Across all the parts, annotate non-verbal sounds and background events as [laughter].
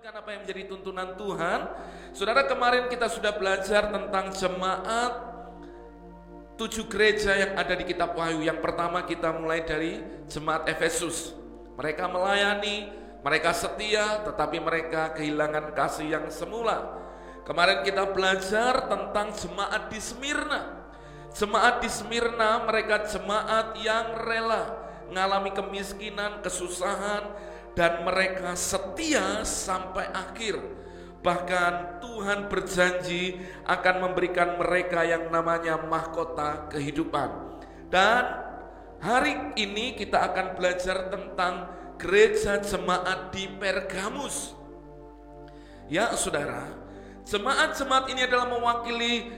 melanjutkan apa yang menjadi tuntunan Tuhan. Saudara kemarin kita sudah belajar tentang jemaat tujuh gereja yang ada di kitab Wahyu. Yang pertama kita mulai dari jemaat Efesus. Mereka melayani, mereka setia, tetapi mereka kehilangan kasih yang semula. Kemarin kita belajar tentang jemaat di Smyrna. Jemaat di Smyrna mereka jemaat yang rela mengalami kemiskinan, kesusahan, dan mereka setia sampai akhir. Bahkan Tuhan berjanji akan memberikan mereka yang namanya mahkota kehidupan. Dan hari ini kita akan belajar tentang gereja jemaat di Pergamus. Ya saudara, jemaat-jemaat ini adalah mewakili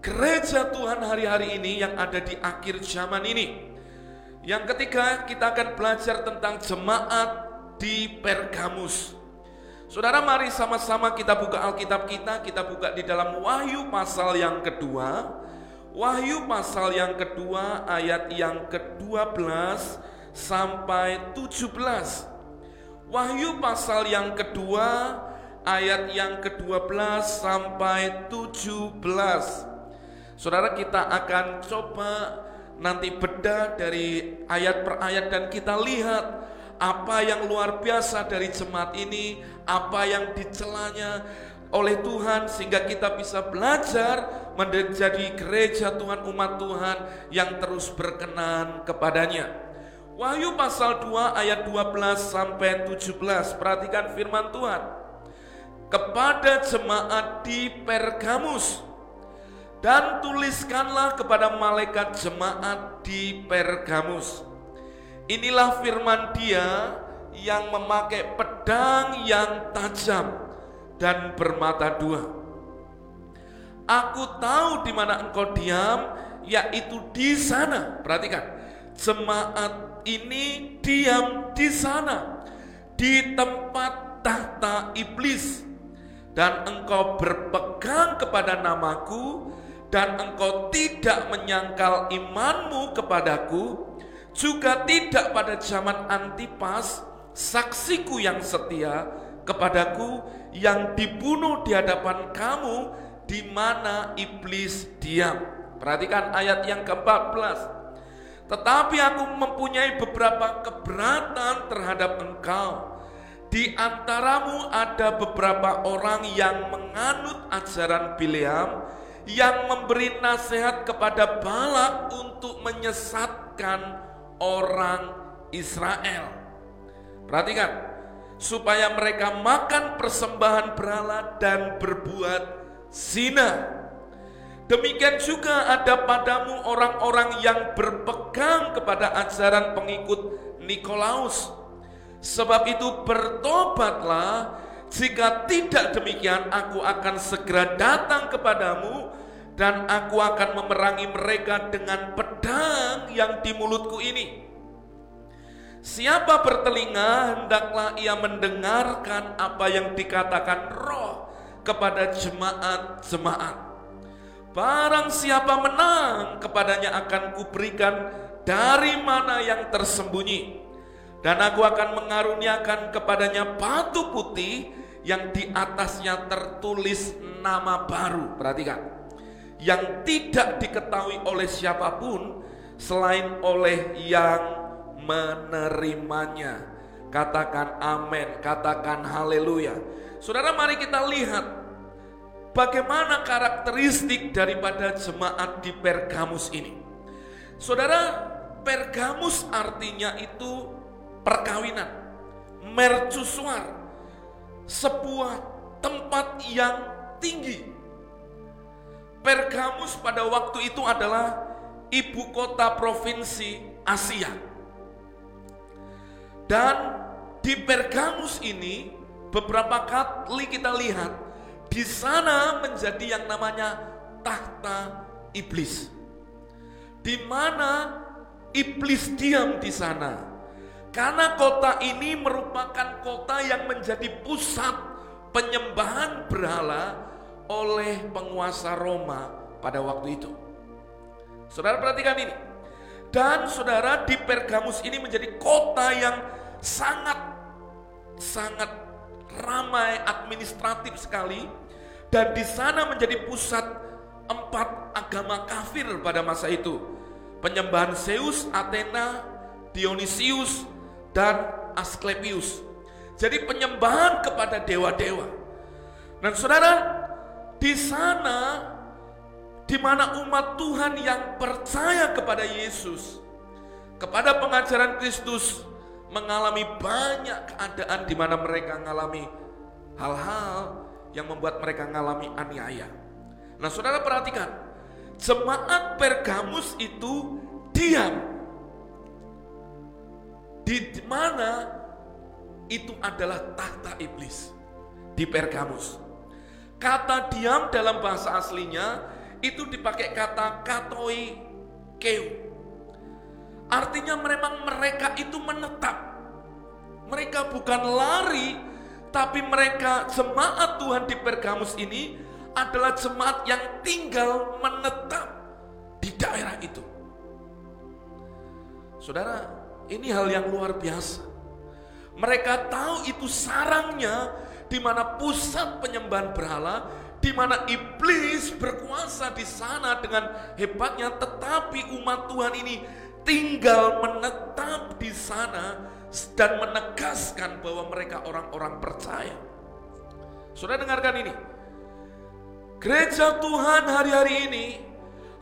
gereja Tuhan hari-hari ini yang ada di akhir zaman ini. Yang ketiga, kita akan belajar tentang jemaat di Pergamus. Saudara, mari sama-sama kita buka Alkitab kita, kita buka di dalam Wahyu pasal yang kedua. Wahyu pasal yang kedua ayat yang ke-12 sampai 17. Wahyu pasal yang kedua ayat yang ke-12 sampai 17. Saudara kita akan coba nanti bedah dari ayat per ayat dan kita lihat apa yang luar biasa dari jemaat ini, apa yang dicelanya oleh Tuhan sehingga kita bisa belajar menjadi gereja Tuhan umat Tuhan yang terus berkenan kepadanya. Wahyu pasal 2 ayat 12 sampai 17. Perhatikan firman Tuhan. Kepada jemaat di Pergamus dan tuliskanlah kepada malaikat jemaat di Pergamus. Inilah firman dia yang memakai pedang yang tajam dan bermata dua. Aku tahu di mana engkau diam, yaitu di sana. Perhatikan, jemaat ini diam di sana, di tempat tahta iblis. Dan engkau berpegang kepada namaku, dan engkau tidak menyangkal imanmu kepadaku, juga tidak pada zaman Antipas, saksiku yang setia kepadaku yang dibunuh di hadapan kamu di mana iblis diam. Perhatikan ayat yang ke-14. Tetapi aku mempunyai beberapa keberatan terhadap engkau. Di antaramu ada beberapa orang yang menganut ajaran Bileam, yang memberi nasihat kepada Balak untuk menyesatkan orang Israel. Perhatikan, supaya mereka makan persembahan berhala dan berbuat zina. Demikian juga ada padamu orang-orang yang berpegang kepada ajaran pengikut Nikolaus. Sebab itu bertobatlah jika tidak demikian, aku akan segera datang kepadamu dan aku akan memerangi mereka dengan pedang yang di mulutku ini. Siapa bertelinga, hendaklah ia mendengarkan apa yang dikatakan roh kepada jemaat-jemaat. Barang siapa menang, kepadanya akan kuberikan dari mana yang tersembunyi dan aku akan mengaruniakan kepadanya batu putih yang di atasnya tertulis nama baru. Perhatikan. Yang tidak diketahui oleh siapa pun selain oleh yang menerimanya. Katakan amin, katakan haleluya. Saudara mari kita lihat bagaimana karakteristik daripada jemaat di Pergamus ini. Saudara, Pergamus artinya itu perkawinan, mercusuar, sebuah tempat yang tinggi. Pergamus pada waktu itu adalah ibu kota provinsi Asia. Dan di Pergamus ini beberapa kali kita lihat di sana menjadi yang namanya tahta iblis. Di mana iblis diam di sana karena kota ini merupakan kota yang menjadi pusat penyembahan berhala oleh penguasa Roma pada waktu itu. Saudara perhatikan ini. Dan saudara di Pergamus ini menjadi kota yang sangat sangat ramai administratif sekali dan di sana menjadi pusat empat agama kafir pada masa itu. Penyembahan Zeus, Athena, Dionysius, dan Asklepius. Jadi penyembahan kepada dewa-dewa. Dan saudara, di sana di mana umat Tuhan yang percaya kepada Yesus, kepada pengajaran Kristus, mengalami banyak keadaan di mana mereka mengalami hal-hal yang membuat mereka mengalami aniaya. Nah, saudara perhatikan, jemaat Pergamus itu diam. Di mana itu adalah tahta iblis di Pergamus. Kata diam dalam bahasa aslinya itu dipakai kata katoi keu. Artinya memang mereka itu menetap. Mereka bukan lari, tapi mereka jemaat Tuhan di Pergamus ini adalah jemaat yang tinggal menetap di daerah itu. Saudara, ini hal yang luar biasa. Mereka tahu itu sarangnya di mana pusat penyembahan berhala, di mana iblis berkuasa di sana dengan hebatnya, tetapi umat Tuhan ini tinggal menetap di sana dan menegaskan bahwa mereka orang-orang percaya. Sudah dengarkan ini. Gereja Tuhan hari-hari ini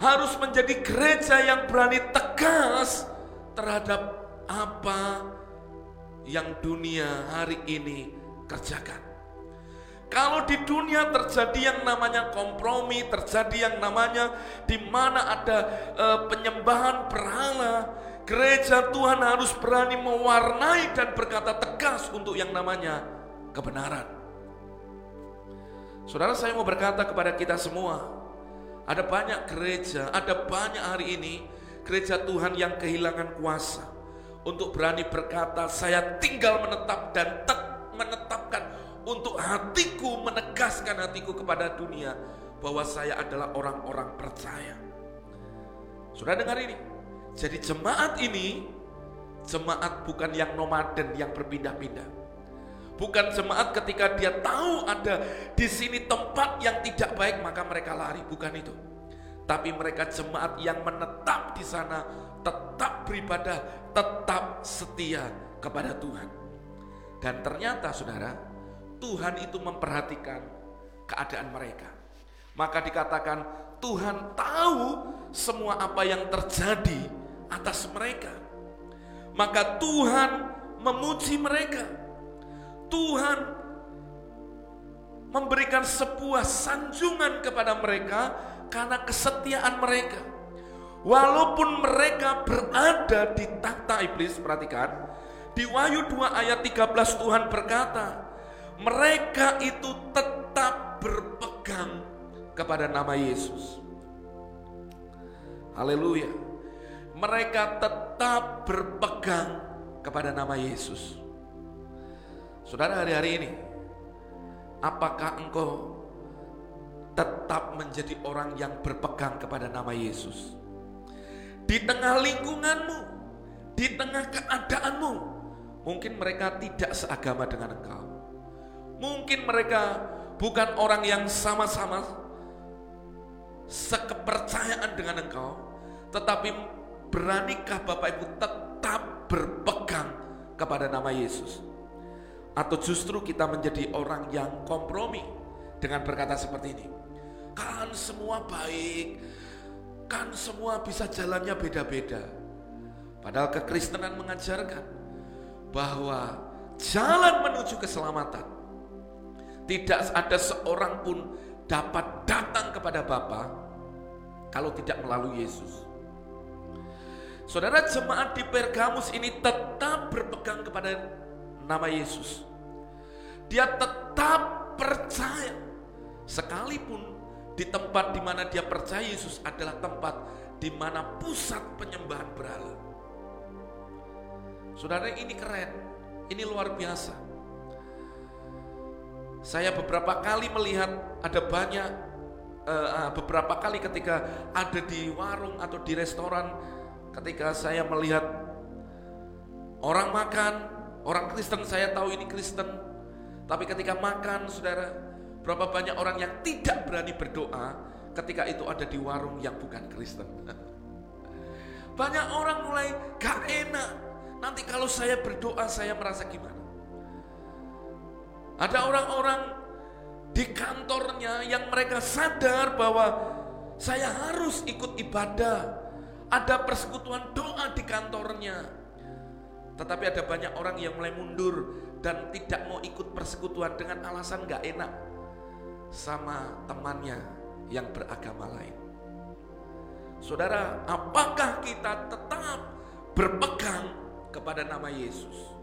harus menjadi gereja yang berani tegas terhadap apa yang dunia hari ini kerjakan. Kalau di dunia terjadi yang namanya kompromi, terjadi yang namanya di mana ada e, penyembahan berhala, gereja Tuhan harus berani mewarnai dan berkata tegas untuk yang namanya kebenaran. Saudara saya mau berkata kepada kita semua, ada banyak gereja, ada banyak hari ini gereja Tuhan yang kehilangan kuasa untuk berani berkata saya tinggal menetap dan tek menetapkan untuk hatiku menegaskan hatiku kepada dunia bahwa saya adalah orang-orang percaya. Sudah dengar ini? Jadi jemaat ini jemaat bukan yang nomaden yang berpindah-pindah. Bukan jemaat ketika dia tahu ada di sini tempat yang tidak baik maka mereka lari, bukan itu. Tapi mereka jemaat yang menetap di sana, tetap beribadah, tetap setia kepada Tuhan. Dan ternyata saudara, Tuhan itu memperhatikan keadaan mereka. Maka dikatakan Tuhan tahu semua apa yang terjadi atas mereka. Maka Tuhan memuji mereka Tuhan memberikan sebuah sanjungan kepada mereka karena kesetiaan mereka. Walaupun mereka berada di takhta iblis, perhatikan, di Wahyu 2 ayat 13 Tuhan berkata, mereka itu tetap berpegang kepada nama Yesus. Haleluya. Mereka tetap berpegang kepada nama Yesus. Saudara hari-hari ini, apakah engkau tetap menjadi orang yang berpegang kepada nama Yesus? Di tengah lingkunganmu, di tengah keadaanmu, mungkin mereka tidak seagama dengan engkau. Mungkin mereka bukan orang yang sama-sama sekepercayaan dengan engkau, tetapi beranikah Bapak Ibu tetap berpegang kepada nama Yesus? Atau justru kita menjadi orang yang kompromi dengan berkata seperti ini. Kan semua baik, kan semua bisa jalannya beda-beda. Padahal kekristenan mengajarkan bahwa jalan menuju keselamatan tidak ada seorang pun dapat datang kepada Bapa kalau tidak melalui Yesus. Saudara jemaat di Pergamus ini tetap berpegang kepada nama Yesus. Dia tetap percaya sekalipun di tempat di mana dia percaya Yesus adalah tempat di mana pusat penyembahan berhala. Saudara ini keren, ini luar biasa. Saya beberapa kali melihat ada banyak uh, beberapa kali ketika ada di warung atau di restoran ketika saya melihat orang makan Orang Kristen saya tahu ini Kristen. Tapi ketika makan, saudara, berapa banyak orang yang tidak berani berdoa ketika itu ada di warung yang bukan Kristen. [laughs] Banyak orang mulai gak enak. Nanti kalau saya berdoa, saya merasa gimana? Ada orang-orang di kantornya yang mereka sadar bahwa saya harus ikut ibadah. Ada persekutuan doa di kantornya. Tetapi ada banyak orang yang mulai mundur dan tidak mau ikut persekutuan dengan alasan gak enak sama temannya yang beragama lain. Saudara, apakah kita tetap berpegang kepada nama Yesus?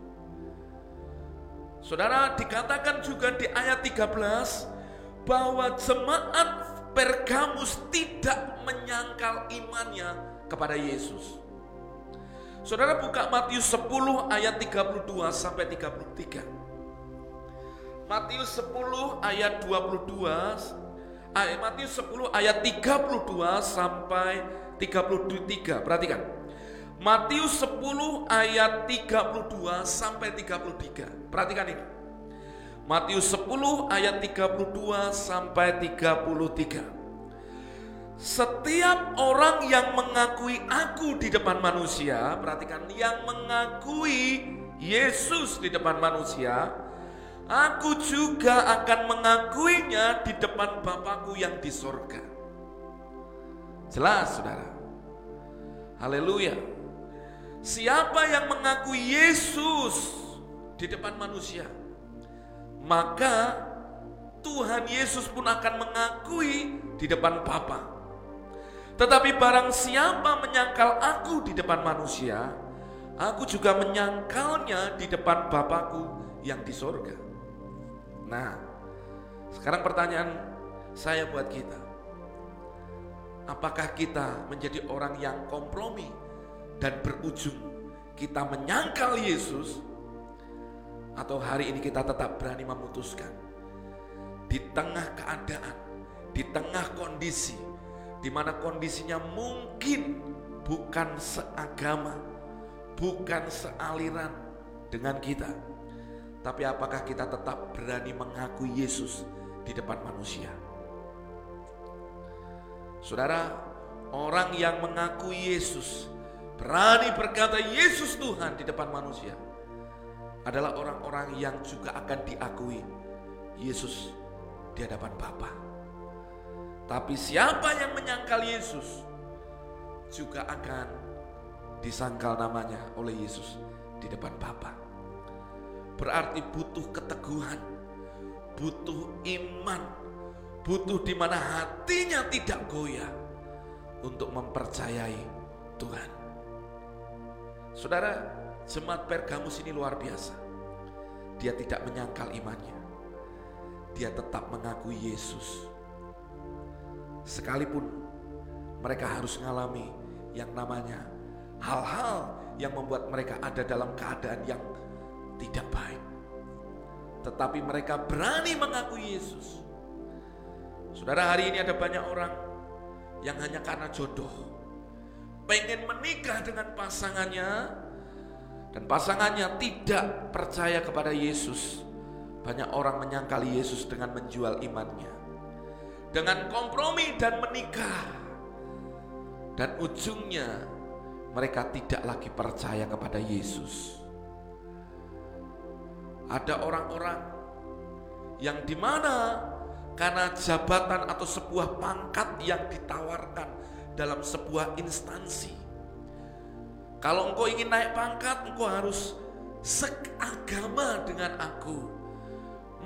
Saudara, dikatakan juga di ayat 13 bahwa jemaat Pergamus tidak menyangkal imannya kepada Yesus. Saudara buka Matius 10 ayat 32 sampai 33. Matius 10 ayat 22 ayat Matius 10 ayat 32 sampai 33. Perhatikan. Matius 10 ayat 32 sampai 33. Perhatikan ini. Matius 10 ayat 32 sampai 33. Setiap orang yang mengakui aku di depan manusia, perhatikan yang mengakui Yesus di depan manusia, Aku juga akan mengakuinya di depan Bapakku yang di sorga. Jelas saudara. Haleluya. Siapa yang mengakui Yesus di depan manusia, maka Tuhan Yesus pun akan mengakui di depan Bapa. Tetapi barang siapa menyangkal aku di depan manusia, aku juga menyangkalnya di depan Bapakku yang di sorga. Nah, sekarang pertanyaan saya buat kita. Apakah kita menjadi orang yang kompromi dan berujung kita menyangkal Yesus atau hari ini kita tetap berani memutuskan di tengah keadaan, di tengah kondisi di mana kondisinya mungkin bukan seagama, bukan sealiran dengan kita tapi apakah kita tetap berani mengakui Yesus di depan manusia? Saudara, orang yang mengakui Yesus, berani berkata Yesus Tuhan di depan manusia, adalah orang-orang yang juga akan diakui Yesus di hadapan Bapa. Tapi siapa yang menyangkal Yesus juga akan disangkal namanya oleh Yesus di depan Bapa berarti butuh keteguhan, butuh iman, butuh di mana hatinya tidak goyah untuk mempercayai Tuhan. Saudara, jemaat Pergamus ini luar biasa. Dia tidak menyangkal imannya. Dia tetap mengakui Yesus. Sekalipun mereka harus mengalami yang namanya hal-hal yang membuat mereka ada dalam keadaan yang tidak baik. Tetapi mereka berani mengaku Yesus. Saudara hari ini ada banyak orang yang hanya karena jodoh. Pengen menikah dengan pasangannya. Dan pasangannya tidak percaya kepada Yesus. Banyak orang menyangkali Yesus dengan menjual imannya. Dengan kompromi dan menikah. Dan ujungnya mereka tidak lagi percaya kepada Yesus. Ada orang-orang yang di mana karena jabatan atau sebuah pangkat yang ditawarkan dalam sebuah instansi. Kalau engkau ingin naik pangkat, engkau harus seagama dengan aku.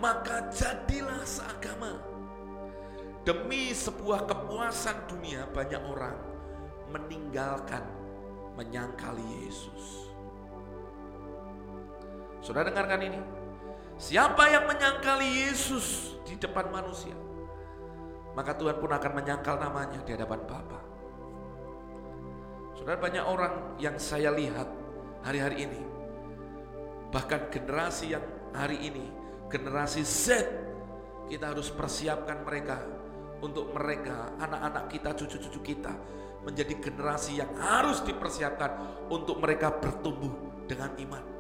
Maka jadilah seagama. Demi sebuah kepuasan dunia, banyak orang meninggalkan menyangkali Yesus. Saudara dengarkan ini. Siapa yang menyangkali Yesus di depan manusia, maka Tuhan pun akan menyangkal namanya di hadapan Bapa. Saudara banyak orang yang saya lihat hari-hari ini, bahkan generasi yang hari ini, generasi Z, kita harus persiapkan mereka untuk mereka, anak-anak kita, cucu-cucu kita, menjadi generasi yang harus dipersiapkan untuk mereka bertumbuh dengan iman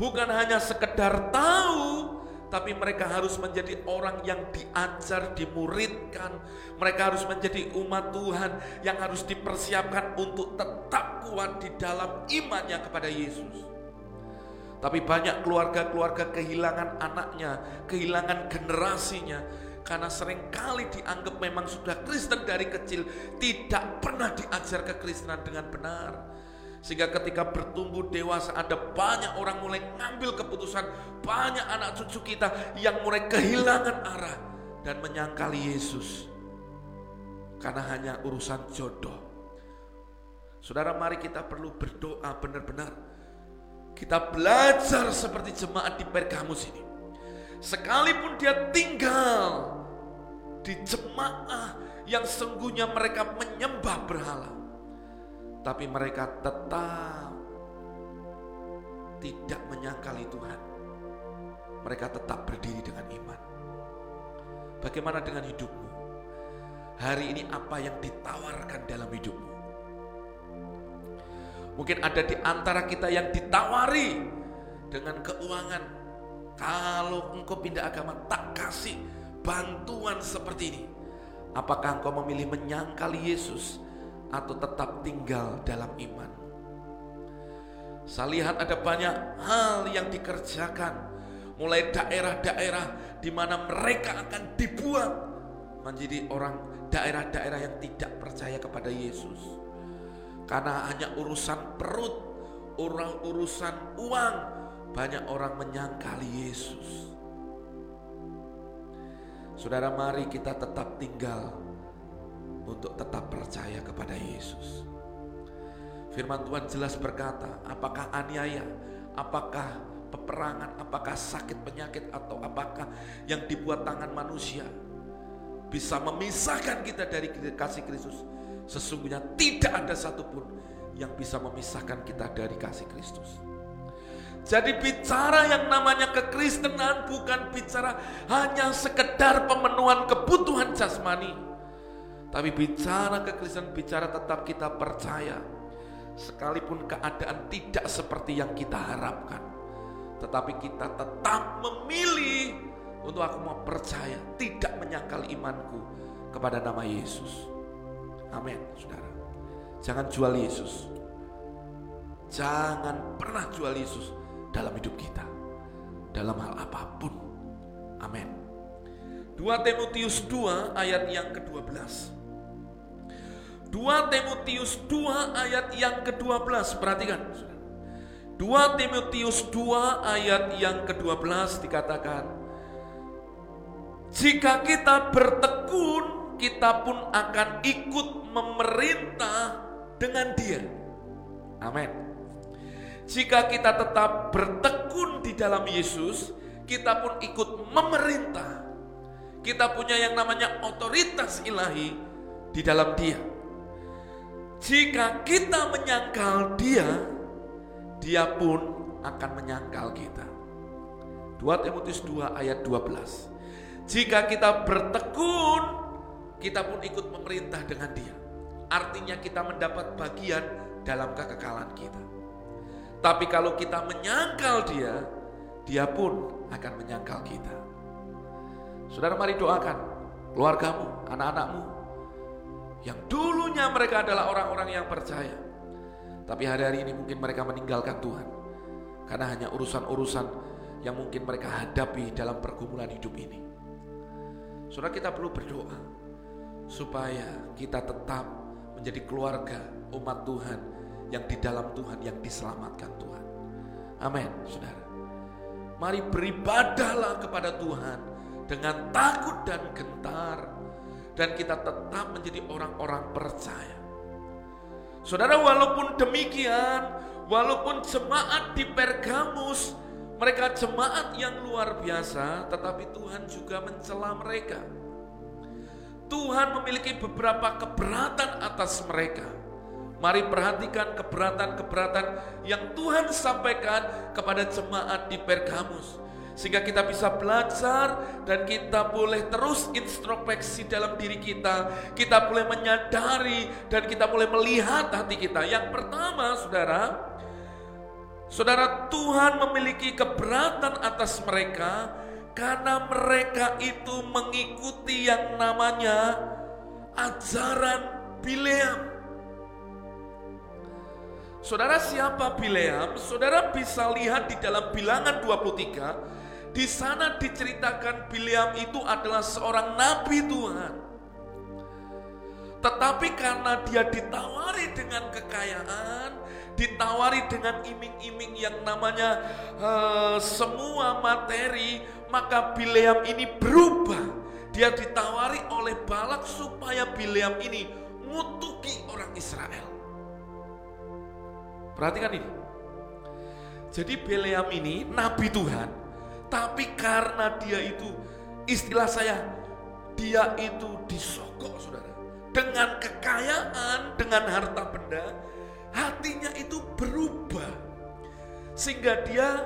bukan hanya sekedar tahu, tapi mereka harus menjadi orang yang diajar, dimuridkan. Mereka harus menjadi umat Tuhan yang harus dipersiapkan untuk tetap kuat di dalam imannya kepada Yesus. Tapi banyak keluarga-keluarga kehilangan anaknya, kehilangan generasinya, karena sering kali dianggap memang sudah Kristen dari kecil, tidak pernah diajar kekristenan dengan benar. Sehingga ketika bertumbuh dewasa ada banyak orang mulai ngambil keputusan. Banyak anak cucu kita yang mulai kehilangan arah dan menyangkali Yesus. Karena hanya urusan jodoh. Saudara mari kita perlu berdoa benar-benar. Kita belajar seperti jemaat di Pergamus ini. Sekalipun dia tinggal di jemaah yang sungguhnya mereka menyembah berhala tapi mereka tetap tidak menyangkali Tuhan. Mereka tetap berdiri dengan iman. Bagaimana dengan hidupmu? Hari ini apa yang ditawarkan dalam hidupmu? Mungkin ada di antara kita yang ditawari dengan keuangan. Kalau engkau pindah agama tak kasih bantuan seperti ini. Apakah engkau memilih menyangkali Yesus atau tetap tinggal dalam iman. Saya lihat ada banyak hal yang dikerjakan, mulai daerah-daerah di mana mereka akan dibuat menjadi orang daerah-daerah yang tidak percaya kepada Yesus. Karena hanya urusan perut, orang urusan uang, banyak orang menyangkali Yesus. Saudara, mari kita tetap tinggal untuk tetap percaya kepada Yesus. Firman Tuhan jelas berkata, apakah aniaya, apakah peperangan, apakah sakit penyakit atau apakah yang dibuat tangan manusia bisa memisahkan kita dari kasih Kristus. Sesungguhnya tidak ada satupun yang bisa memisahkan kita dari kasih Kristus. Jadi bicara yang namanya kekristenan bukan bicara hanya sekedar pemenuhan kebutuhan jasmani tapi bicara kekristenan, bicara tetap kita percaya. Sekalipun keadaan tidak seperti yang kita harapkan. Tetapi kita tetap memilih untuk aku mau percaya. Tidak menyangkal imanku kepada nama Yesus. Amin, saudara. Jangan jual Yesus. Jangan pernah jual Yesus dalam hidup kita. Dalam hal apa pun. Amin. 2 Timotius 2 ayat yang ke-12. 2 Timotius 2 ayat yang ke-12 perhatikan. 2 Timotius 2 ayat yang ke-12 dikatakan Jika kita bertekun kita pun akan ikut memerintah dengan dia. Amin. Jika kita tetap bertekun di dalam Yesus kita pun ikut memerintah. Kita punya yang namanya otoritas ilahi di dalam dia jika kita menyangkal dia, dia pun akan menyangkal kita. 2 Timotius 2 ayat 12. Jika kita bertekun, kita pun ikut memerintah dengan dia. Artinya kita mendapat bagian dalam kekekalan kita. Tapi kalau kita menyangkal dia, dia pun akan menyangkal kita. Saudara mari doakan keluargamu, anak-anakmu, yang dulunya mereka adalah orang-orang yang percaya. Tapi hari-hari ini mungkin mereka meninggalkan Tuhan. Karena hanya urusan-urusan yang mungkin mereka hadapi dalam pergumulan hidup ini. Saudara kita perlu berdoa supaya kita tetap menjadi keluarga umat Tuhan yang di dalam Tuhan yang diselamatkan Tuhan. Amin, saudara. Mari beribadahlah kepada Tuhan dengan takut dan gentar dan kita tetap menjadi orang-orang percaya. Saudara, walaupun demikian, walaupun jemaat di Pergamus mereka jemaat yang luar biasa, tetapi Tuhan juga mencela mereka. Tuhan memiliki beberapa keberatan atas mereka. Mari perhatikan keberatan-keberatan yang Tuhan sampaikan kepada jemaat di Pergamus. Sehingga kita bisa belajar dan kita boleh terus introspeksi dalam diri kita. Kita boleh menyadari dan kita boleh melihat hati kita. Yang pertama, saudara, saudara Tuhan memiliki keberatan atas mereka karena mereka itu mengikuti yang namanya ajaran Bileam. Saudara siapa Bileam? Saudara bisa lihat di dalam bilangan 23. Di sana diceritakan Bileam itu adalah seorang nabi Tuhan. Tetapi karena dia ditawari dengan kekayaan, ditawari dengan iming-iming yang namanya uh, semua materi, maka Bileam ini berubah. Dia ditawari oleh Balak supaya Bileam ini ngutuki orang Israel. Perhatikan ini. Jadi Bileam ini nabi Tuhan, tapi karena dia itu istilah saya dia itu disogok Saudara. Dengan kekayaan, dengan harta benda, hatinya itu berubah. Sehingga dia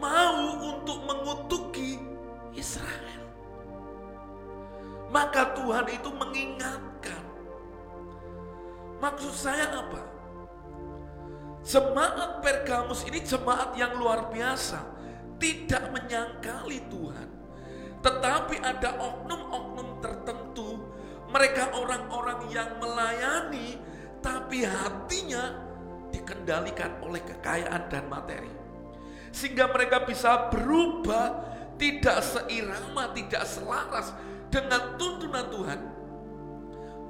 mau untuk mengutuki Israel. Maka Tuhan itu mengingatkan. Maksud saya apa? Jemaat Pergamus ini jemaat yang luar biasa, tidak menyangkali Tuhan. Tetapi ada oknum-oknum tertentu, mereka orang-orang yang melayani tapi hatinya dikendalikan oleh kekayaan dan materi. Sehingga mereka bisa berubah tidak seirama, tidak selaras dengan tuntunan Tuhan.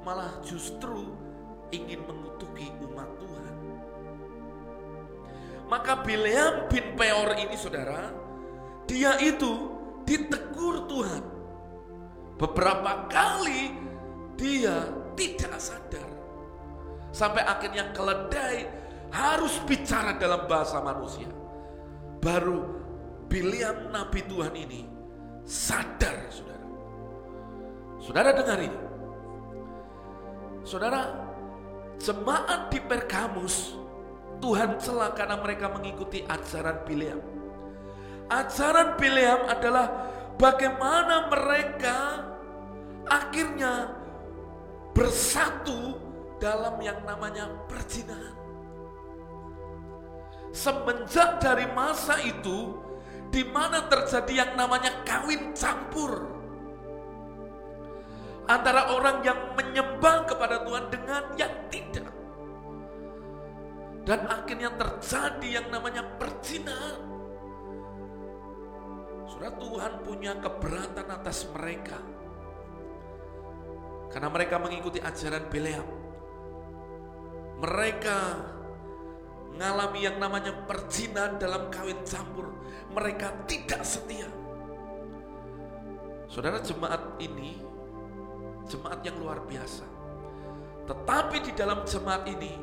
Malah justru ingin mengutuki umat. Maka Bileam bin Peor ini saudara, dia itu ditegur Tuhan. Beberapa kali dia tidak sadar Sampai akhirnya keledai harus bicara dalam bahasa manusia. Baru Biliam Nabi Tuhan ini sadar saudara. Saudara dengar ini. Saudara, jemaat di Pergamus Tuhan celah karena mereka mengikuti ajaran Biliam. Ajaran Biliam adalah bagaimana mereka akhirnya bersatu dalam yang namanya perzinahan. Semenjak dari masa itu, di mana terjadi yang namanya kawin campur antara orang yang menyembah kepada Tuhan dengan yang tidak. Dan akhirnya terjadi yang namanya perzinahan. Sudah Tuhan punya keberatan atas mereka. Karena mereka mengikuti ajaran Beleam mereka mengalami yang namanya perjinan dalam kawin campur. Mereka tidak setia. Saudara jemaat ini jemaat yang luar biasa. Tetapi di dalam jemaat ini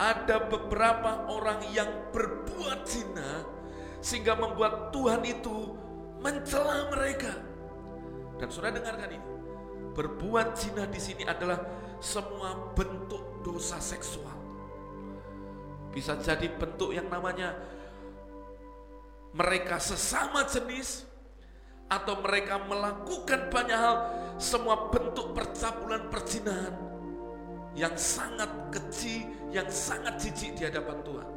ada beberapa orang yang berbuat zina sehingga membuat Tuhan itu mencela mereka. Dan saudara dengarkan ini. Berbuat zina di sini adalah semua bentuk dosa seksual. Bisa jadi bentuk yang namanya mereka sesama jenis atau mereka melakukan banyak hal semua bentuk percabulan perzinahan yang sangat kecil, yang sangat jijik di hadapan Tuhan.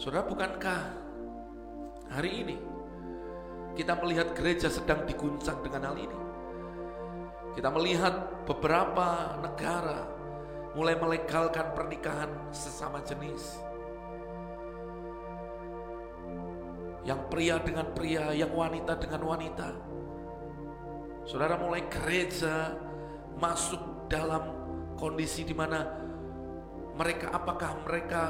Saudara, bukankah hari ini kita melihat gereja sedang diguncang dengan hal ini? Kita melihat beberapa negara mulai melegalkan pernikahan sesama jenis. Yang pria dengan pria, yang wanita dengan wanita. Saudara mulai gereja masuk dalam kondisi di mana mereka apakah mereka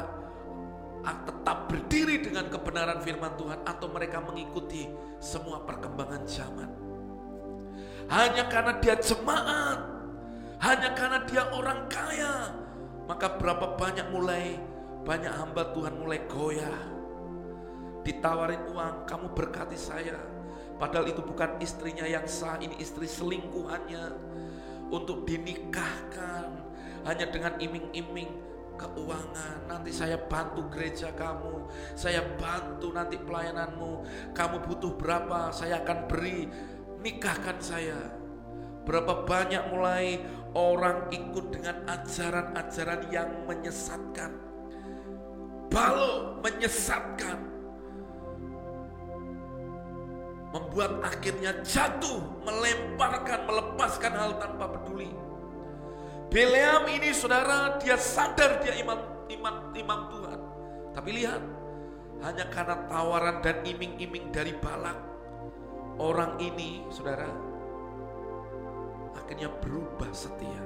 tetap berdiri dengan kebenaran firman Tuhan atau mereka mengikuti semua perkembangan zaman hanya karena dia jemaat, hanya karena dia orang kaya, maka berapa banyak mulai banyak hamba Tuhan mulai goyah. Ditawarin uang, kamu berkati saya. Padahal itu bukan istrinya yang sah, ini istri selingkuhannya. Untuk dinikahkan hanya dengan iming-iming keuangan. Nanti saya bantu gereja kamu, saya bantu nanti pelayananmu. Kamu butuh berapa, saya akan beri nikahkan saya. Berapa banyak mulai orang ikut dengan ajaran-ajaran yang menyesatkan. Balo menyesatkan. Membuat akhirnya jatuh, melemparkan, melepaskan hal tanpa peduli. Beleam ini saudara, dia sadar dia imam, imam, imam Tuhan. Tapi lihat, hanya karena tawaran dan iming-iming dari Balak, orang ini saudara, akhirnya berubah setia.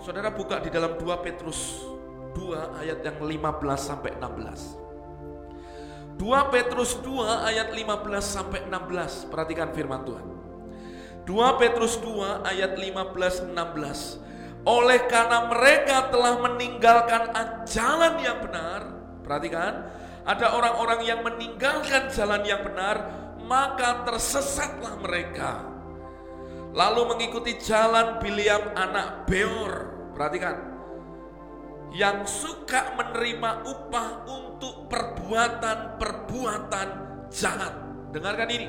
Saudara buka di dalam 2 Petrus 2 ayat yang 15 sampai 16. 2 Petrus 2 ayat 15 sampai 16. Perhatikan firman Tuhan. 2 Petrus 2 ayat 15 16. Oleh karena mereka telah meninggalkan jalan yang benar, perhatikan, ada orang-orang yang meninggalkan jalan yang benar, maka tersesatlah mereka. Lalu mengikuti jalan Biliam anak Beor. Perhatikan, yang suka menerima upah untuk perbuatan-perbuatan jahat. Dengarkan ini.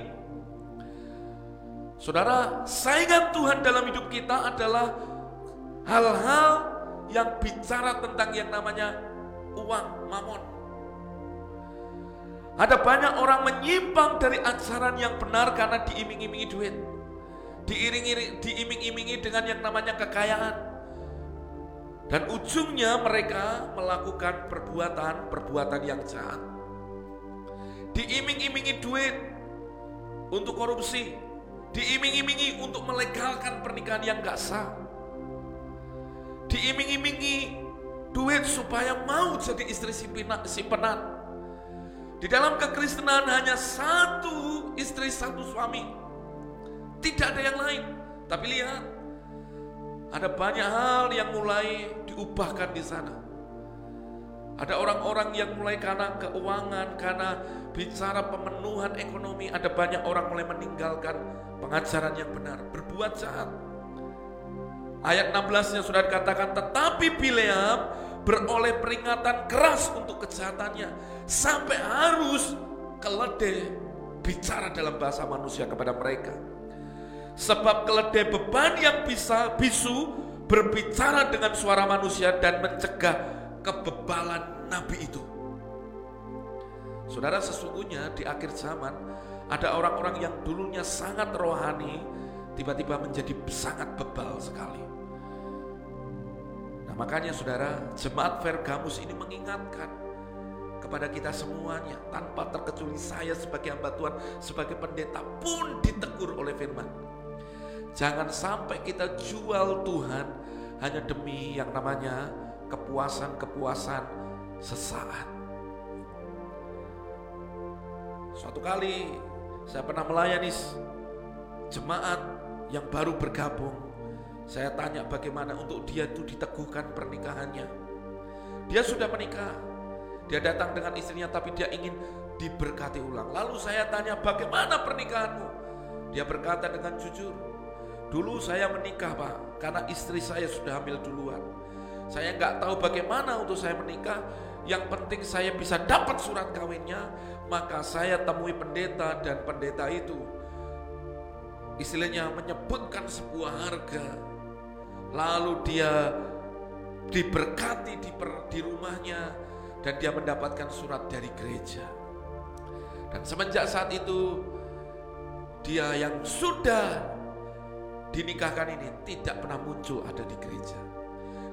Saudara, saingan Tuhan dalam hidup kita adalah hal-hal yang bicara tentang yang namanya uang, mamon. Ada banyak orang menyimpang dari ajaran yang benar karena diiming-imingi duit. Diiringi, diiming-imingi dengan yang namanya kekayaan dan ujungnya mereka melakukan perbuatan-perbuatan yang jahat. Diiming-imingi duit untuk korupsi. Diiming-imingi untuk melegalkan pernikahan yang gak sah. Diiming-imingi duit supaya mau jadi istri simpenan. Di dalam kekristenan hanya satu istri, satu suami. Tidak ada yang lain. Tapi lihat, ada banyak hal yang mulai diubahkan di sana. Ada orang-orang yang mulai karena keuangan, karena bicara pemenuhan ekonomi, ada banyak orang mulai meninggalkan pengajaran yang benar, berbuat jahat. Ayat 16-nya sudah dikatakan, tetapi Bileam beroleh peringatan keras untuk kejahatannya, sampai harus keledai bicara dalam bahasa manusia kepada mereka. Sebab keledai beban yang bisa bisu berbicara dengan suara manusia dan mencegah kebebalan nabi itu. Saudara sesungguhnya di akhir zaman ada orang-orang yang dulunya sangat rohani tiba-tiba menjadi sangat bebal sekali. Nah makanya saudara jemaat Vergamus ini mengingatkan kepada kita semuanya tanpa terkecuali saya sebagai hamba Tuhan sebagai pendeta pun ditegur oleh firman Jangan sampai kita jual Tuhan hanya demi yang namanya kepuasan-kepuasan sesaat. Suatu kali saya pernah melayani jemaat yang baru bergabung. Saya tanya bagaimana untuk dia itu diteguhkan pernikahannya. Dia sudah menikah. Dia datang dengan istrinya tapi dia ingin diberkati ulang. Lalu saya tanya bagaimana pernikahanmu? Dia berkata dengan jujur, Dulu saya menikah pak, karena istri saya sudah hamil duluan. Saya nggak tahu bagaimana untuk saya menikah. Yang penting saya bisa dapat surat kawinnya, maka saya temui pendeta dan pendeta itu istilahnya menyebutkan sebuah harga. Lalu dia diberkati di, per, di rumahnya dan dia mendapatkan surat dari gereja. Dan semenjak saat itu dia yang sudah dinikahkan ini tidak pernah muncul ada di gereja.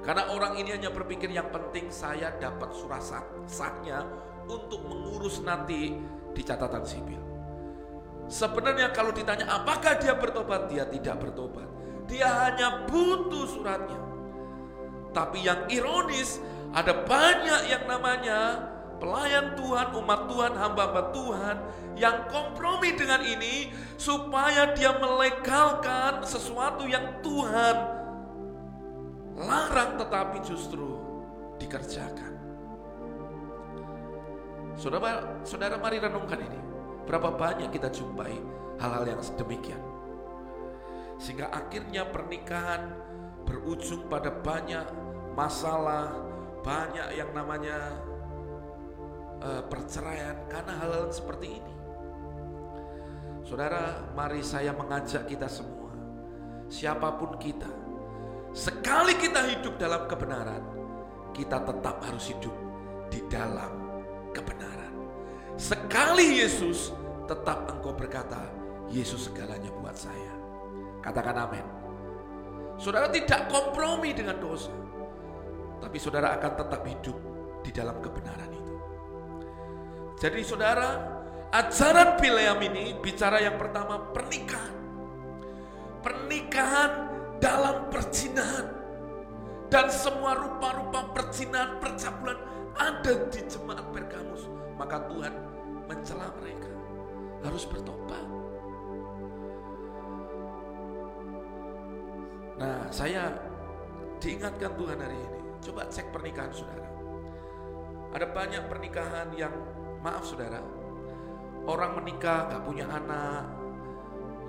Karena orang ini hanya berpikir yang penting saya dapat surat sahnya untuk mengurus nanti di catatan sipil. Sebenarnya kalau ditanya apakah dia bertobat, dia tidak bertobat. Dia hanya butuh suratnya. Tapi yang ironis, ada banyak yang namanya pelayan Tuhan, umat Tuhan, hamba-hamba Tuhan yang kompromi dengan ini supaya dia melegalkan sesuatu yang Tuhan larang tetapi justru dikerjakan. Saudara, saudara mari renungkan ini. Berapa banyak kita jumpai hal-hal yang sedemikian. Sehingga akhirnya pernikahan berujung pada banyak masalah, banyak yang namanya uh, perceraian karena hal-hal seperti ini. Saudara, mari saya mengajak kita semua, siapa pun kita, sekali kita hidup dalam kebenaran, kita tetap harus hidup di dalam kebenaran. Sekali Yesus tetap engkau berkata, Yesus segalanya buat saya. Katakan amin. Saudara tidak kompromi dengan dosa. Tapi saudara akan tetap hidup di dalam kebenaran. Jadi saudara, ajaran Bileam ini bicara yang pertama pernikahan. Pernikahan dalam perzinahan. Dan semua rupa-rupa perzinahan, percabulan ada di jemaat Pergamus. Maka Tuhan mencela mereka. Harus bertobat. Nah, saya diingatkan Tuhan hari ini. Coba cek pernikahan saudara. Ada banyak pernikahan yang, maaf saudara, orang menikah gak punya anak,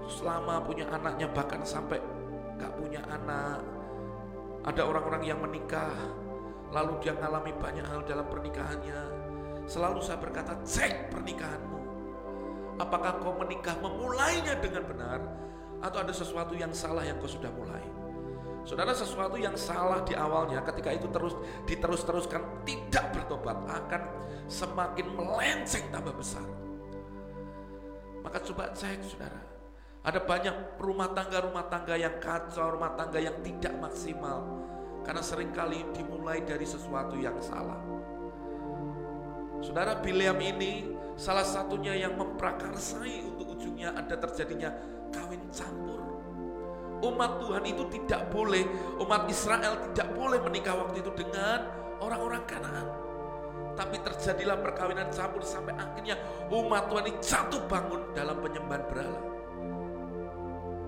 selama punya anaknya bahkan sampai gak punya anak. Ada orang-orang yang menikah, lalu dia mengalami banyak hal dalam pernikahannya. Selalu saya berkata, cek pernikahanmu. Apakah kau menikah memulainya dengan benar, atau ada sesuatu yang salah yang kau sudah mulai? Saudara sesuatu yang salah di awalnya ketika itu terus diterus-teruskan tidak bertobat akan semakin melenceng tambah besar. Maka coba cek saudara. Ada banyak rumah tangga-rumah tangga yang kacau, rumah tangga yang tidak maksimal. Karena sering kali dimulai dari sesuatu yang salah. Saudara Bileam ini salah satunya yang memprakarsai untuk ujungnya ada terjadinya kawin campur umat Tuhan itu tidak boleh, umat Israel tidak boleh menikah waktu itu dengan orang-orang Kanaan. Tapi terjadilah perkawinan campur sampai akhirnya umat Tuhan ini jatuh bangun dalam penyembahan berhala.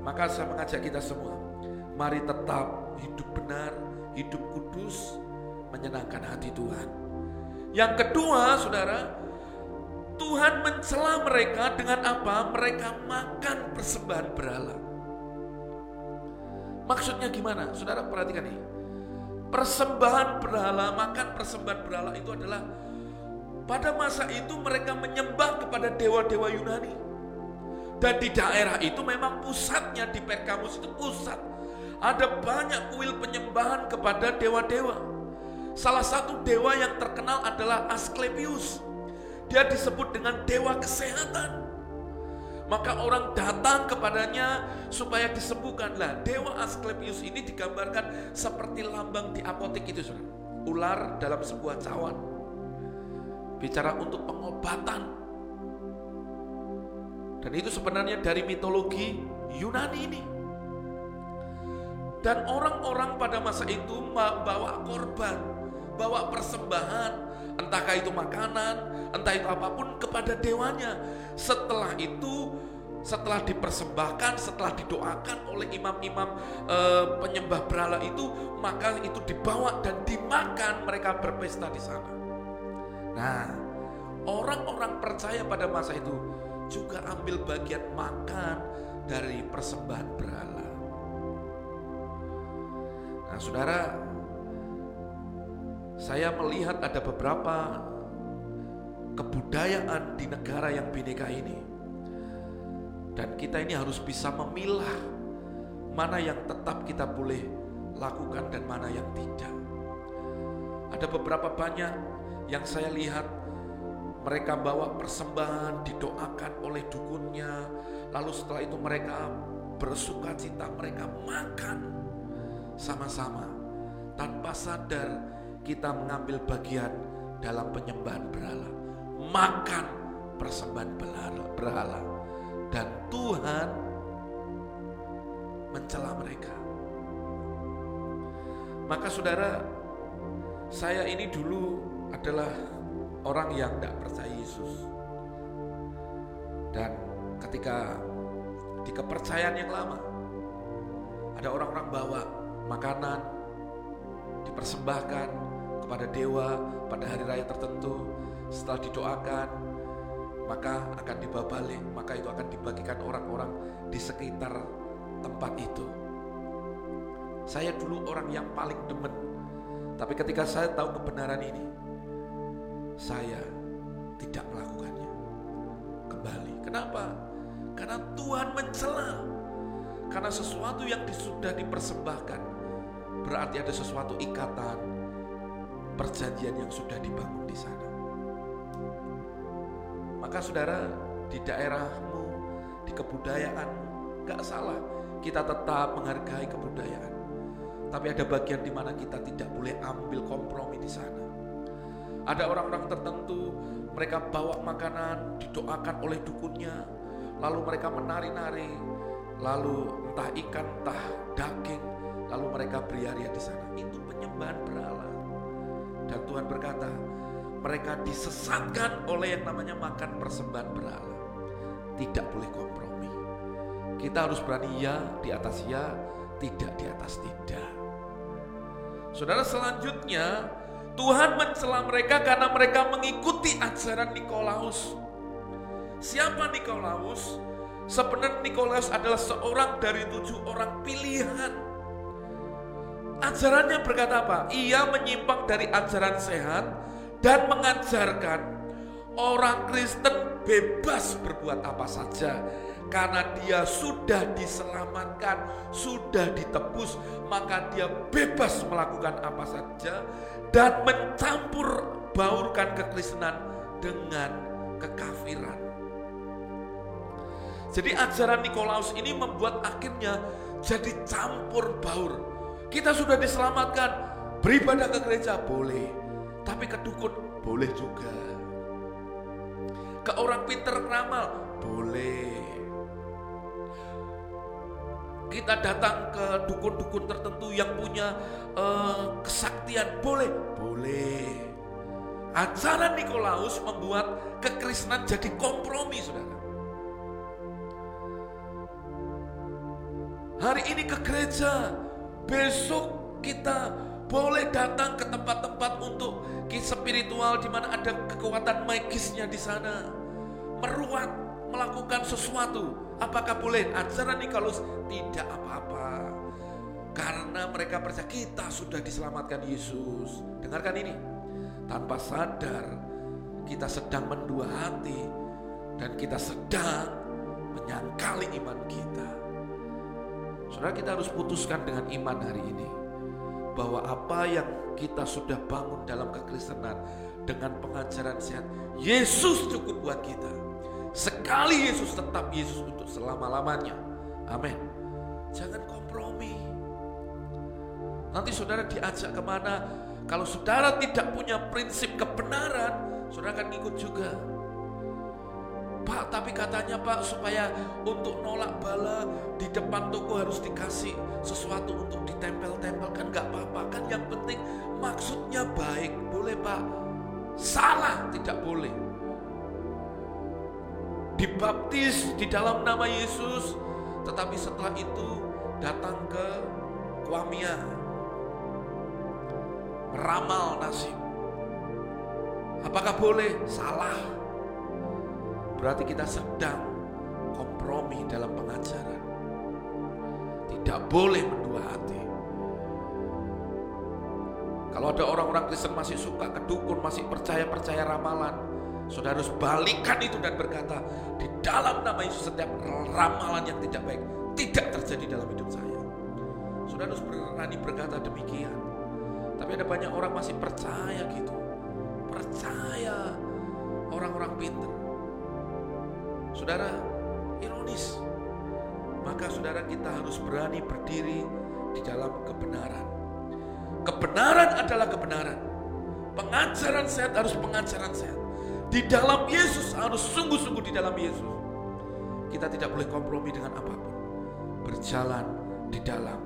Maka saya mengajak kita semua, mari tetap hidup benar, hidup kudus, menyenangkan hati Tuhan. Yang kedua, saudara, Tuhan mencela mereka dengan apa? Mereka makan persembahan berhala. Maksudnya gimana? Saudara perhatikan nih. Persembahan berhala, makan persembahan berhala itu adalah pada masa itu mereka menyembah kepada dewa-dewa Yunani. Dan di daerah itu memang pusatnya di Pergamus itu pusat. Ada banyak kuil penyembahan kepada dewa-dewa. Salah satu dewa yang terkenal adalah Asklepius. Dia disebut dengan dewa kesehatan. Maka orang datang kepadanya supaya disembuhkanlah. Dewa Asklepius ini digambarkan seperti lambang di apotek itu, saudara. Ular dalam sebuah cawan. Bicara untuk pengobatan. Dan itu sebenarnya dari mitologi Yunani ini. Dan orang-orang pada masa itu bawa korban, bawa persembahan, entahkah itu makanan, entah itu apa pun kepada dewanya. Setelah itu setelah dipersembahkan, setelah didoakan oleh imam-imam e, penyembah berhala itu, maka itu dibawa dan dimakan mereka berpesta di sana. Nah, orang-orang percaya pada masa itu juga ambil bagian makan dari persembahan berhala. Nah, saudara, saya melihat ada beberapa kebudayaan di negara yang bineka ini dan kita ini harus bisa memilah mana yang tetap kita boleh lakukan dan mana yang tidak. Ada beberapa banyak yang saya lihat mereka bawa persembahan didoakan oleh dukunnya, lalu setelah itu mereka bersuka cita, mereka makan sama-sama tanpa sadar kita mengambil bagian dalam penyembahan berhala, makan persembahan berhala. dan Tuhan mencela mereka. Maka saudara, saya ini dulu adalah orang yang tidak percaya Yesus. Dan ketika di kepercayaan yang lama, ada orang-orang bawa makanan dipersembahkan kepada dewa pada hari raya tertentu setelah didoakan maka akan dibawa balik, maka itu akan dibagikan orang-orang di sekitar tempat itu. Saya dulu orang yang paling demen, tapi ketika saya tahu kebenaran ini, saya tidak melakukannya. Kembali, kenapa? Karena Tuhan mencela. Karena sesuatu yang sudah dipersembahkan berarti ada sesuatu ikatan perjanjian yang sudah dibangun di sana. Maka saudara, di daerahmu, di kebudayaanmu. Gak salah, kita tetap menghargai kebudayaan. Tapi ada bagian di mana kita tidak boleh ambil kompromi di sana. Ada orang-orang tertentu, mereka bawa makanan, didoakan oleh dukunnya, lalu mereka menari-nari, lalu entah ikan, entah daging, lalu mereka beriaria di sana. Itu penyembahan berhala. Dan Tuhan berkata, mereka disesatkan oleh yang namanya makan persembahan berhala. Tidak boleh kompromi. Kita harus berani ya di atas ya, tidak di atas tidak. Saudara selanjutnya, Tuhan mencela mereka karena mereka mengikuti ajaran Nikolaus. Siapa Nikolaus? Sebenarnya Nikolaus adalah seorang dari tujuh orang pilihan. Ajarannya berkata apa? Ia menyimpang dari ajaran sehat dan mengajarkan orang Kristen bebas berbuat apa saja karena dia sudah diselamatkan, sudah ditebus, maka dia bebas melakukan apa saja dan mencampur baurkan kekristenan dengan kekafiran. Jadi ajaran Nikolaus ini membuat akhirnya jadi campur baur. Kita sudah diselamatkan, beribadah ke gereja boleh, tapi ke dukun boleh juga. Ke orang pinter ramal boleh. Kita datang ke dukun-dukun tertentu yang punya uh, kesaktian boleh, boleh. Ajaran Nikolaus membuat kekristenan jadi kompromi, saudara. Hari ini ke gereja, besok kita boleh datang ke tempat-tempat untuk spiritual di mana ada kekuatan magisnya di sana. Meruat, melakukan sesuatu. Apakah boleh? Ajaran Nikolus tidak apa-apa. Karena mereka percaya kita sudah diselamatkan Yesus. Dengarkan ini. Tanpa sadar kita sedang mendua hati dan kita sedang menyangkali iman kita. Saudara kita harus putuskan dengan iman hari ini bahwa apa yang kita sudah bangun dalam kekristenan dengan pengajaran sehat, Yesus cukup buat kita. Sekali Yesus tetap Yesus untuk selama-lamanya. Amin. Jangan kompromi. Nanti saudara diajak ke mana? Kalau saudara tidak punya prinsip kebenaran, saudara akan ikut juga. Pak, tapi katanya Pak supaya untuk nolak bala di depan toko harus dikasih sesuatu untuk ditempel-tempel kan nggak apa-apa kan yang penting maksudnya baik. Boleh Pak? Salah tidak boleh. Dibaptis di dalam nama Yesus tetapi setelah itu datang ke Kuamia meramal nasib. Apakah boleh? Salah Berarti kita sedang kompromi dalam pengajaran. Tidak boleh mendua hati. Kalau ada orang-orang Kristen masih suka kedukun, masih percaya-percaya ramalan, saudara harus balikan itu dan berkata, di dalam nama Yesus setiap ramalan yang tidak baik tidak terjadi dalam hidup saya. Saudara harus berani berkata demikian. Tapi ada banyak orang masih percaya gitu. Percaya orang-orang pintar. Saudara, ironis. Maka saudara kita harus berani berdiri di dalam kebenaran. Kebenaran adalah kebenaran. Pengajaran sehat harus pengajaran sehat. Di dalam Yesus harus sungguh-sungguh di dalam Yesus. Kita tidak boleh kompromi dengan apa pun. Berjalan di dalam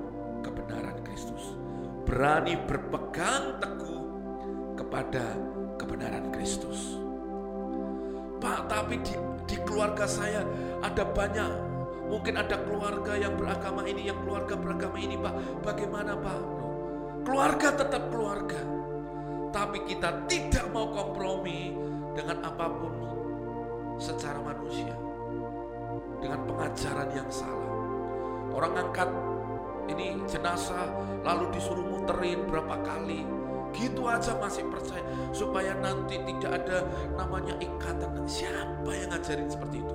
kebenaran Kristus. Berani berpegang teguh kepada kebenaran Kristus. Pak, tapi di di keluarga saya ada banyak mungkin ada keluarga yang beragama ini yang keluarga beragama ini Pak. Bagaimana Pak? Keluarga tetap keluarga. Tapi kita tidak mau kompromi dengan apa pun secara manusia. Dengan pengajaran yang salah. Orang angkat ini jenazah lalu disuruh muterin berapa kali Gitu aja masih percaya supaya nanti tidak ada namanya ikatan. Siapa yang ngajarin seperti itu?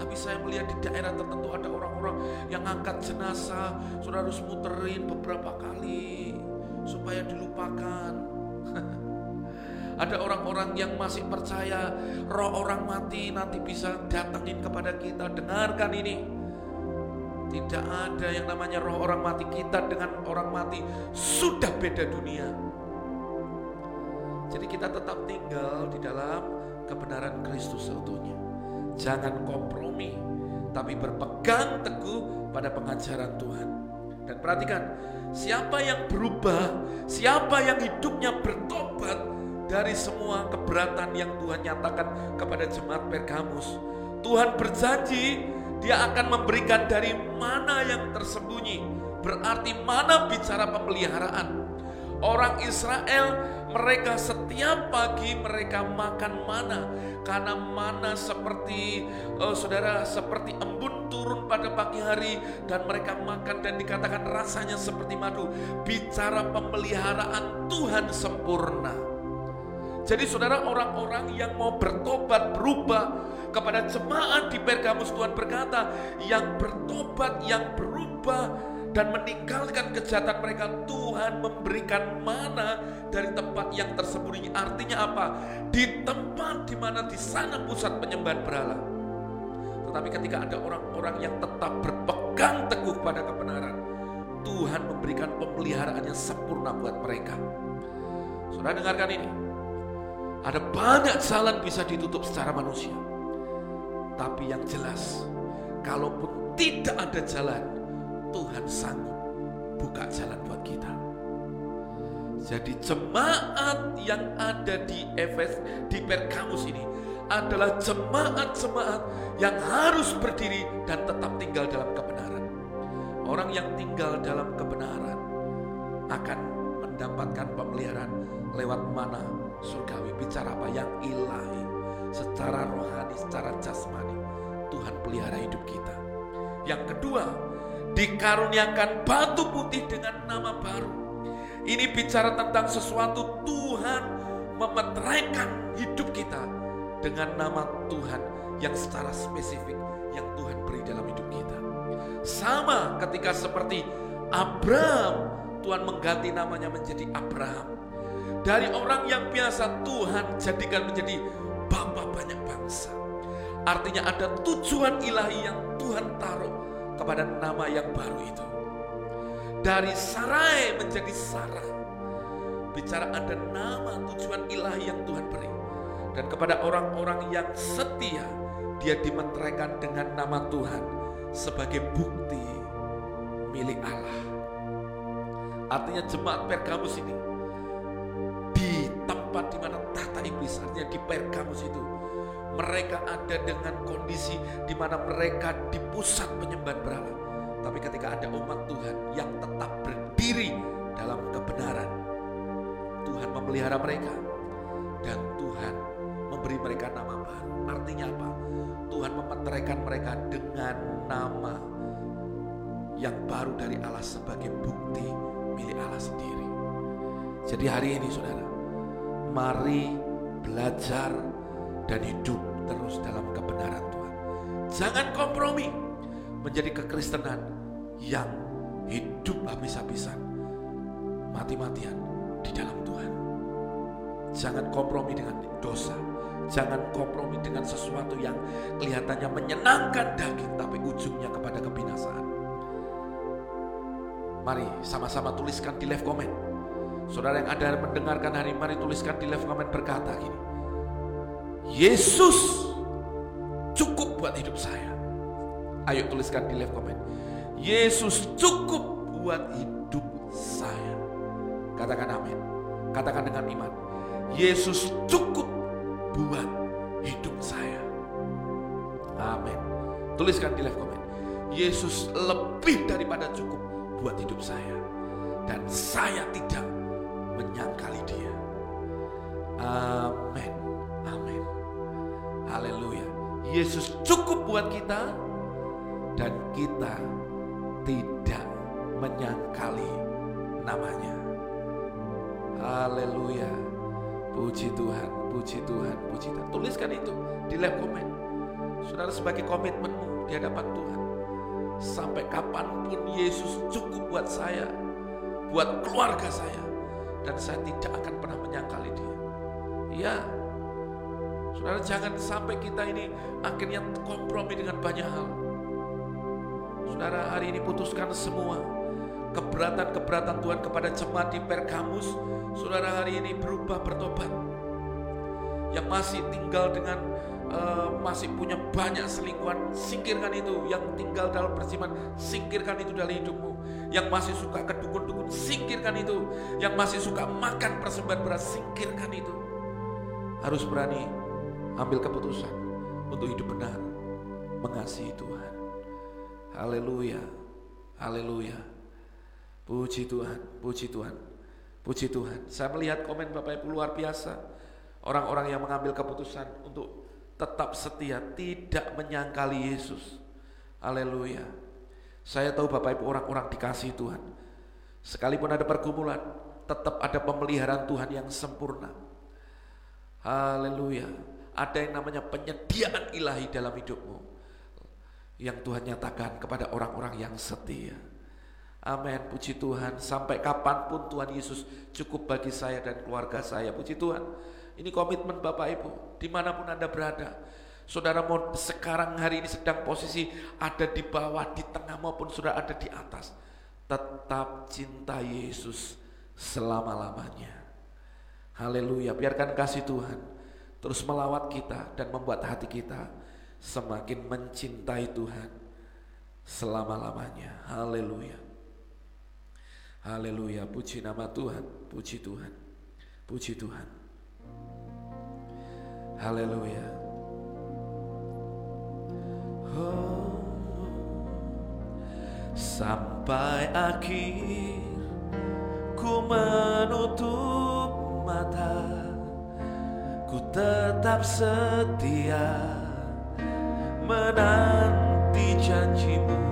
Tapi saya melihat di daerah tertentu ada orang-orang yang angkat jenazah, sudah harus muterin beberapa kali supaya dilupakan. [laughs] Ada orang-orang yang masih percaya roh orang mati nanti bisa datangin kepada kita. Dengarkan ini. Tidak ada yang namanya roh orang mati. Kita dengan orang mati sudah beda dunia. Jadi kita tetap tinggal di dalam kebenaran Kristus seutuhnya. Jangan kompromi, tapi berpegang teguh pada pengajaran Tuhan. Dan perhatikan, siapa yang berubah, siapa yang hidupnya bertobat, dari semua keberatan yang Tuhan nyatakan kepada jemaat Pergamus. Tuhan berjanji dia akan memberikan dari mana yang tersembunyi. Berarti mana bicara pemeliharaan. Orang Israel mereka setiap pagi mereka makan mana karena mana seperti uh, saudara seperti embun turun pada pagi hari dan mereka makan dan dikatakan rasanya seperti madu bicara pemeliharaan Tuhan sempurna jadi saudara orang-orang yang mau bertobat berubah kepada jemaat di Pergamus Tuhan berkata yang bertobat yang berubah dan meninggalkan kejahatan mereka Tuhan memberikan mana dari tempat yang tersembunyi. Artinya apa? Di tempat di mana di sana pusat penyembahan berhala. Tetapi ketika ada orang-orang yang tetap berpegang teguh pada kebenaran Tuhan memberikan pemeliharaan yang sempurna buat mereka. Saudara dengarkan ini ada banyak jalan bisa ditutup secara manusia. Tapi yang jelas, kalaupun tidak ada jalan, Tuhan sanggup buka jalan buat kita. Jadi jemaat yang ada di Efes, di Pergamus ini adalah jemaat-jemaat yang harus berdiri dan tetap tinggal dalam kebenaran. Orang yang tinggal dalam kebenaran akan mendapatkan pemeliharaan lewat mana surgawi, bicara apa yang ilahi, secara rohani, secara jasmani. Tuhan pelihara hidup kita. Yang kedua, dikaruniakan batu putih dengan nama baru. Ini bicara tentang sesuatu Tuhan memeteraikan hidup kita dengan nama Tuhan yang secara spesifik yang Tuhan beri dalam hidup kita. Sama ketika seperti Abraham, Tuhan mengganti namanya menjadi Abraham. Dari orang yang biasa Tuhan jadikan menjadi bapak banyak bangsa. Artinya ada tujuan ilahi yang Tuhan taruh kepada nama yang baru itu. Dari Sarai menjadi Sarah. Bicara ada nama tujuan ilahi yang Tuhan beri. Dan kepada orang-orang yang setia, dia dimeteraikan dengan nama Tuhan sebagai bukti milik Allah. Artinya jemaat Pergamus ini tempat di mana tahta iblis artinya di Pergamus itu mereka ada dengan kondisi di mana mereka di pusat penyembahan berhala. Tapi ketika ada umat Tuhan yang tetap berdiri dalam kebenaran, Tuhan memelihara mereka dan Tuhan memberi mereka nama baru. Artinya apa? Tuhan memeteraikan mereka dengan nama yang baru dari Allah sebagai bukti milik Allah sendiri. Jadi hari ini saudara, mari belajar dan hidup terus dalam kebenaran Tuhan. Jangan kompromi menjadi kekristenan yang hidup habis-habisan, mati-matian di dalam Tuhan. Jangan kompromi dengan dosa. Jangan kompromi dengan sesuatu yang kelihatannya menyenangkan daging tapi ujungnya kepada kebinasaan. Mari sama-sama tuliskan di live comment Saudara yang ada mendengarkan hari mari tuliskan di live comment berkata gini. Yesus cukup buat hidup saya. Ayo tuliskan di live comment. Yesus cukup buat hidup saya. Katakan amin. Katakan dengan iman. Yesus cukup buat hidup saya. Amin. Tuliskan di live comment. Yesus lebih daripada cukup buat hidup saya. Dan saya tidak menyangkali dia. Amin. Amin. Haleluya. Yesus cukup buat kita dan kita tidak menyangkali namanya. Haleluya. Puji Tuhan, puji Tuhan, puji Tuhan. Tuliskan itu di live komen. Saudara sebagai komitmenmu di hadapan Tuhan. Sampai kapan pun Yesus cukup buat saya, buat keluarga saya, dan saya tidak akan pernah menyangkali dia. Ya, saudara jangan sampai kita ini akhirnya kompromi dengan banyak hal. Saudara hari ini putuskan semua keberatan-keberatan Tuhan kepada jemaat di Pergamus. Saudara hari ini berubah bertobat. Yang masih tinggal dengan uh, masih punya banyak selingkuhan, singkirkan itu. Yang tinggal dalam persiman, singkirkan itu dari hidupmu. Yang masih suka kedukun-dukun, singkirkan itu. Yang masih suka makan persembahan beras, singkirkan itu. Harus berani ambil keputusan untuk hidup benar, mengasihi Tuhan. Haleluya, haleluya. Puji Tuhan, puji Tuhan, puji Tuhan. Saya melihat komen Bapak Ibu luar biasa. Orang-orang yang mengambil keputusan untuk tetap setia, tidak menyangkali Yesus. Haleluya. Saya tahu Bapak Ibu orang-orang dikasih Tuhan. Sekalipun ada pergumulan, tetap ada pemeliharaan Tuhan yang sempurna. Haleluya. Ada yang namanya penyediaan ilahi dalam hidupmu. Yang Tuhan nyatakan kepada orang-orang yang setia. Amin, puji Tuhan. Sampai kapan pun Tuhan Yesus cukup bagi saya dan keluarga saya. Puji Tuhan. Ini komitmen Bapak Ibu, di mana pun Anda berada. Saudara mau sekarang hari ini sedang posisi ada di bawah, di tengah maupun sudah ada di atas. Tetap cinta Yesus selama-lamanya. Haleluya, biarkan kasih Tuhan terus melawat kita dan membuat hati kita semakin mencintai Tuhan selama-lamanya. Haleluya. Haleluya, puji nama Tuhan, puji Tuhan, puji Tuhan. Haleluya. Sampai akhir ku menutup mata, ku tetap setia menanti janjimu.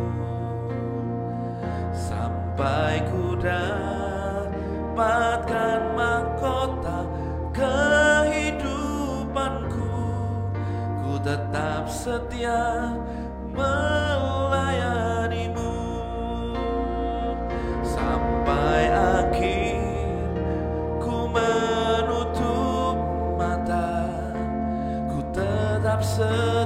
Sampai ku dapatkan mahkota kehidupanku tetap setia melayanimu. Sampai akhir ku menutup mata ku tetap setia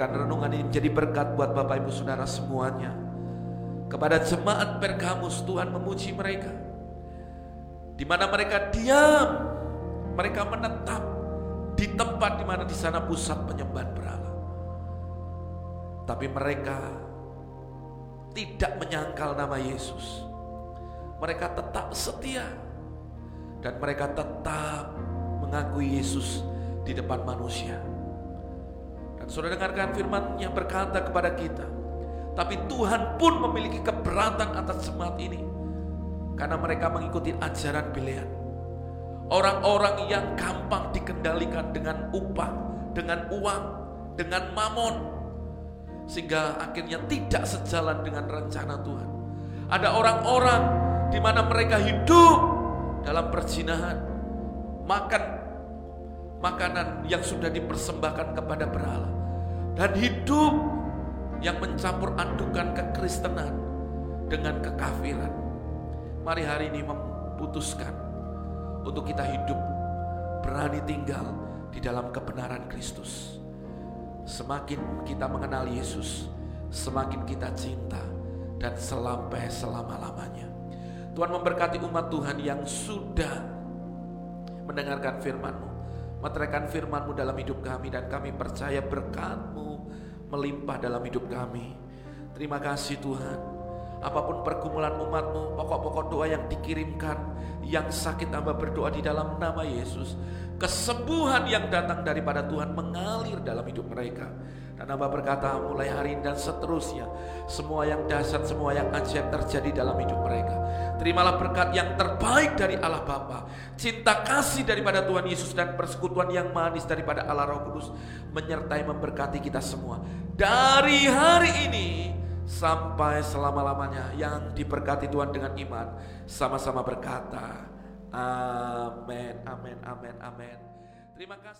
Biarkan renungan ini menjadi berkat buat Bapak Ibu Saudara semuanya kepada jemaat Pergamus Tuhan memuji mereka di mana mereka diam, mereka menetap di tempat di mana di sana pusat penyembahan berhala. Tapi mereka tidak menyangkal nama Yesus. Mereka tetap setia dan mereka tetap mengakui Yesus di depan manusia. Sudah dengarkan firman yang berkata kepada kita, tapi Tuhan pun memiliki keberatan atas jemaat ini karena mereka mengikuti ajaran Bilean. Orang-orang yang gampang dikendalikan dengan upah, dengan uang, dengan mamon. Sehingga akhirnya tidak sejalan dengan rencana Tuhan. Ada orang-orang di mana mereka hidup dalam perzinahan. Makan makanan yang sudah dipersembahkan kepada berhala. Dan hidup yang mencampur adukan kekristenan dengan kekafiran Mari hari ini memutuskan untuk kita hidup berani tinggal di dalam kebenaran Kristus. Semakin kita mengenal Yesus, semakin kita cinta dan sampai selama-lamanya. Tuhan memberkati umat Tuhan yang sudah mendengarkan firman-Mu, meteraikan firman-Mu dalam hidup kami dan kami percaya berkat-Mu melimpah dalam hidup kami. Terima kasih Tuhan. Apa pun pergumulan umatmu, pokok-pokok doa yang dikirimkan, yang sakit hamba berdoa di dalam nama Yesus. Kesembuhan yang datang daripada Tuhan mengalir dalam hidup mereka dan hamba berkata mulai hari ini dan seterusnya Semua yang dahsyat, semua yang ajaib terjadi dalam hidup mereka. Terimalah berkat yang terbaik dari Allah Bapa, Cinta kasih daripada Tuhan Yesus dan persekutuan yang manis daripada Allah Roh Kudus Menyertai memberkati kita semua. Dari hari ini sampai selama-lamanya Yang diberkati Tuhan dengan iman Sama-sama berkata Amin, amin, amin, amin. Terima kasih